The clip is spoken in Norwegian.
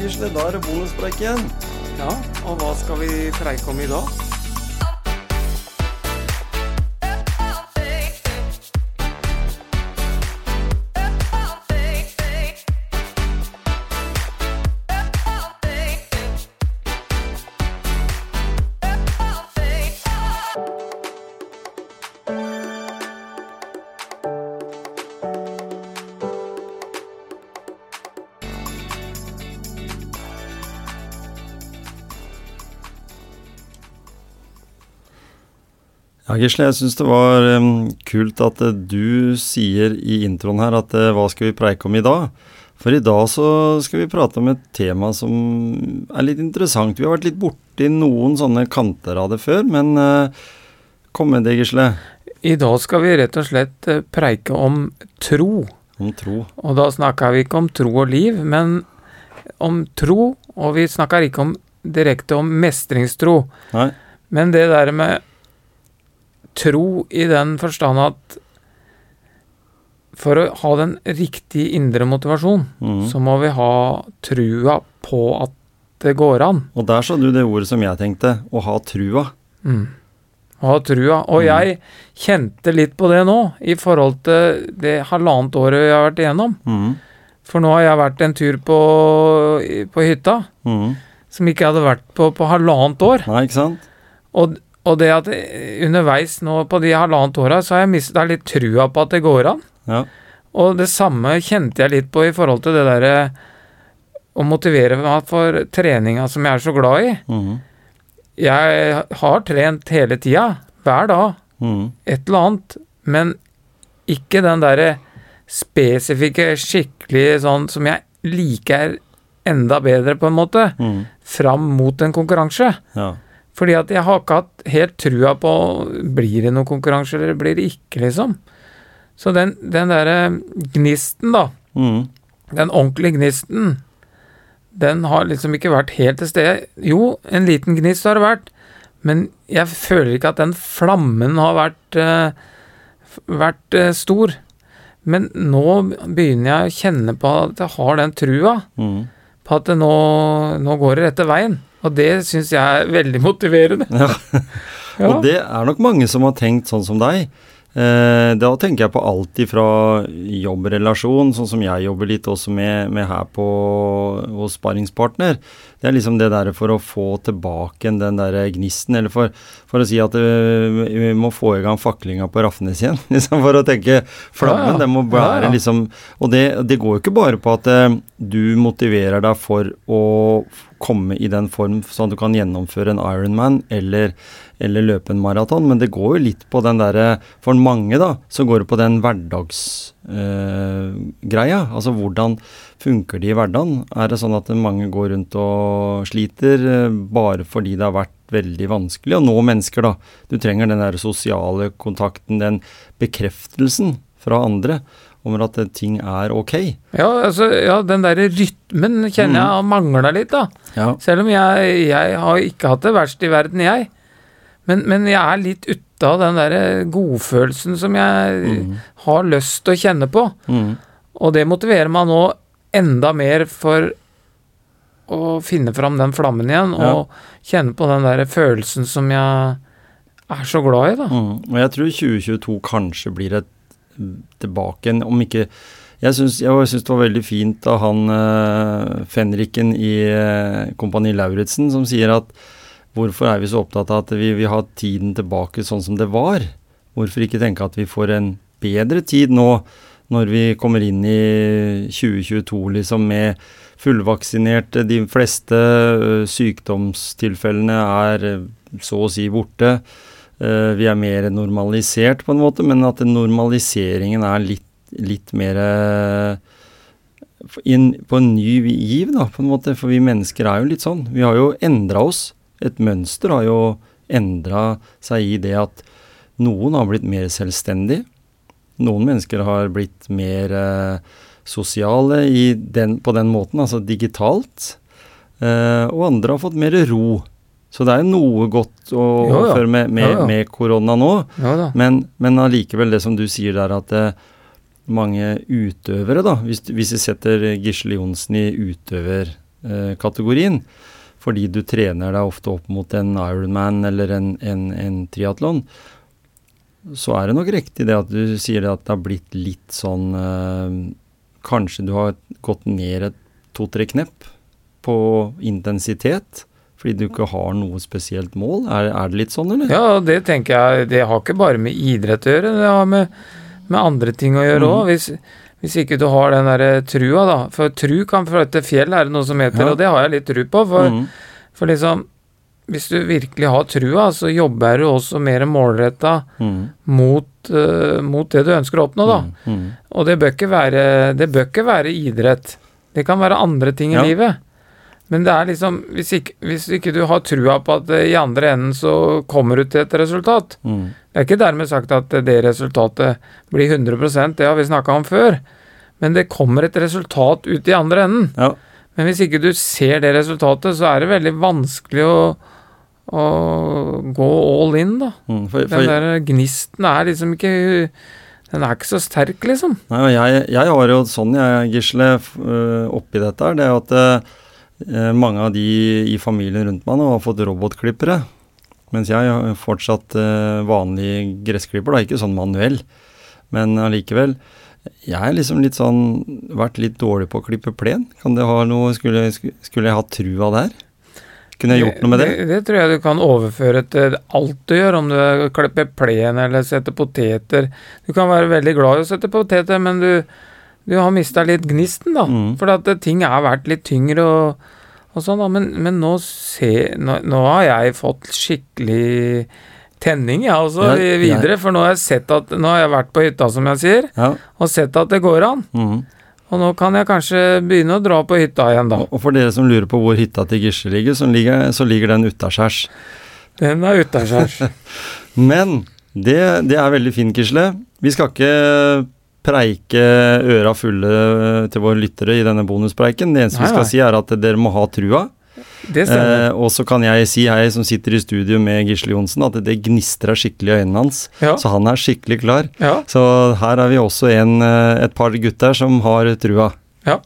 Gisle, da er det bonuspreik igjen. Ja, og hva skal vi preike om i dag? Ja, Gisle, jeg syns det var kult at eh, du sier i introen her at eh, hva skal vi preike om i dag? For i dag så skal vi prate om et tema som er litt interessant. Vi har vært litt borti noen sånne kanter av det før, men eh, kom med det, Gisle. I dag skal vi rett og slett preike om tro. Om tro. Og da snakker vi ikke om tro og liv, men om tro, og vi snakker ikke om direkte om mestringstro. Nei? Men det der med tro i den forstand at for å ha den riktige indre motivasjon, mm. så må vi ha trua på at det går an. Og der sa du det ordet som jeg tenkte, å ha trua. Mm. Å ha trua. Og Mm. jeg kjente litt på det nå, i forhold til det halvannet året jeg har vært igjennom. Mhm. For nå har jeg vært en tur på, på hytta, Mhm. som ikke hadde vært på på halvannet år. Nei, ikke sant? Og, og det at eh, underveis nå på de halvannet åra, så har jeg mista litt trua på at det går an. Ja. Og det samme kjente jeg litt på i forhold til det derre å motivere meg for treninga som jeg er så glad i. Mhm. Jeg har trent hele tida, hver dag, Mhm. et eller annet, men ikke den derre spesifikke, skikkelig sånn som jeg liker enda bedre, på en måte, mm. fram mot en konkurranse. Ja. Fordi at jeg har ikke hatt helt trua på blir det noen konkurranse eller blir det ikke, liksom. Så den, den derre gnisten, da, Mm. den ordentlige gnisten, den har liksom ikke vært helt til stede. Jo, en liten gnist har det vært, men jeg føler ikke at den flammen har vært, uh, vært uh, stor. Men nå begynner jeg å kjenne på at jeg har den trua Mhm. På at nå, nå går det rette veien. Og det syns jeg er veldig motiverende. Ja. Ja. Og det er nok mange som har tenkt sånn som deg. Eh, da tenker jeg på alt ifra jobbrelasjon, sånn som jeg jobber litt også med, med her på, hos sparringspartner. Det er liksom det der for å få tilbake den der gnisten, eller for, for å si at eh, vi må få i gang faklinga på Rafnes igjen. Liksom for å tenke flammen, Ja, ja. den må Ja, være ja. liksom Og det, det går jo ikke bare på at eh, du motiverer deg for å komme i den form sånn at du kan gjennomføre en Ironman eller, eller løpe en maraton, men det går jo litt på den derre For mange, da, så går det på den hverdagsgreia. altså hvordan funker det i hverdagen? Er det sånn at mange går rundt og sliter øh, bare fordi det har vært veldig vanskelig å nå mennesker, da? Du trenger den der sosiale kontakten, den bekreftelsen fra andre om at ting er ok. Ja, altså, ja, den derre rytmen kjenner jeg har mangla litt, da. Ja. Selv om jeg, jeg har ikke hatt det verst i verden, jeg. Men, men jeg er litt ute av den derre godfølelsen som jeg Mm. har lyst til å kjenne på. Mm. Og det motiverer meg nå enda mer for å finne fram den flammen igjen, Ja. og kjenne på den der følelsen som jeg er så glad i, da. Mm. Og jeg tror 2022 kanskje blir et tilbake igjen, om ikke Jeg syns, det var veldig fint av han uh, fenriken i uh, Kompani Lauritzen som sier at hvorfor er vi så opptatt av at vi vil ha tiden tilbake sånn som det var? Hvorfor ikke tenke at vi får en bedre tid nå, når vi kommer inn i 2022 liksom med fullvaksinerte, de fleste ø, sykdomstilfellene er så å si borte. Eh, vi er mer normalisert på en måte, men at normaliseringen er litt, litt mer eh, inn på en ny giv, da, på en måte. For vi mennesker er jo litt sånn. Vi har jo endra oss. Et mønster har jo endra seg i det at noen har blitt mer selvstendig. Noen mennesker har blitt mer eh, sosiale den, på den måten, altså digitalt. Eh, og andre har fått mer ro. Så det er jo noe godt å Jo, ja. overføre med, med, Ja, med korona nå. Ja. Men, men allikevel, det som du sier der, at eh, mange utøvere, da, hvis, hvis vi setter Gisle Johnsen i kategorien, fordi du trener deg ofte opp mot en Ironman eller en, en, en triatlon, så er det nok riktig det at du sier at det har blitt litt sånn øh, Kanskje du har gått ned et to-tre knepp på intensitet. Fordi du ikke har noe spesielt mål? Er, er, det litt sånn, eller? Ja, det tenker jeg. Det har ikke bare med idrett å gjøre, det har med, med andre ting å gjøre òg. Mm. Hvis, hvis, ikke du har den derre trua, da. For tru kan flytte fjell, er det noe som heter, ja. og det har jeg litt tru på. For, mm. for, liksom Hvis du virkelig har trua, så jobber du også mer målretta mm. mot, uh, mot, det du ønsker å oppnå, da. Mm. Mm. Og det bør, ikke være, det bør ikke være idrett. Det kan være andre ting i livet. Men det er liksom Hvis ikke, hvis ikke du har trua på at i andre enden så kommer du til et resultat mm. Det er ikke dermed sagt at det resultatet blir 100% det har vi snakka om før. Men det kommer et resultat ut i andre enden. Ja. Men hvis ikke du ser det resultatet, så er det veldig vanskelig å, å gå all in, da. Mm, for, for, Den der gnisten er liksom ikke den er ikke så sterk, liksom. Nei, jeg, jeg har jo sånn, jeg, Gisle, øh, oppi dette her, det er at Eh, mange av de i familien rundt meg nå har fått robotklippere. Mens jeg har fortsatt eh, vanlig gressklipper, da, ikke sånn manuell. Men allikevel. Jeg har liksom litt sånn vært litt dårlig på å klippe plen. Kan det ha noe Skulle, skulle jeg hatt trua der? Kunne jeg gjort noe med det? det? det? tror jeg du kan overføre til alt du gjør, om du klipper plen eller setter poteter. Du kan være veldig glad i å sette poteter, men du, du har mista litt gnisten, da. Mm. For at ting har vært litt tyngre og, og sånn, da. Men, men nå, se, nå, nå, har jeg fått skikkelig tenning, jeg også, ja, videre. For nå har jeg sett at Nå har jeg vært på hytta, som jeg sier, ja. og sett at det går an. Mm. Og nå kan jeg kanskje begynne å dra på hytta igjen, da. Og for dere som lurer på hvor hytta til Gisle ligger, så ligger, så ligger den utaskjærs. Den er utaskjærs. Men det, det er veldig fint, Gisle. Vi skal ikke preike øra fulle til våre lyttere i denne bonuspreiken. Det eneste nei, vi skal nei. si, er at dere må ha trua. Eh, og så kan jeg si, jeg som sitter i studio med Gisle Johnsen, at det gnistrer skikkelig i øynene hans. Ja. Så han er skikkelig klar. Ja. Så her er vi også en, eh, et par gutter som har trua. Ja.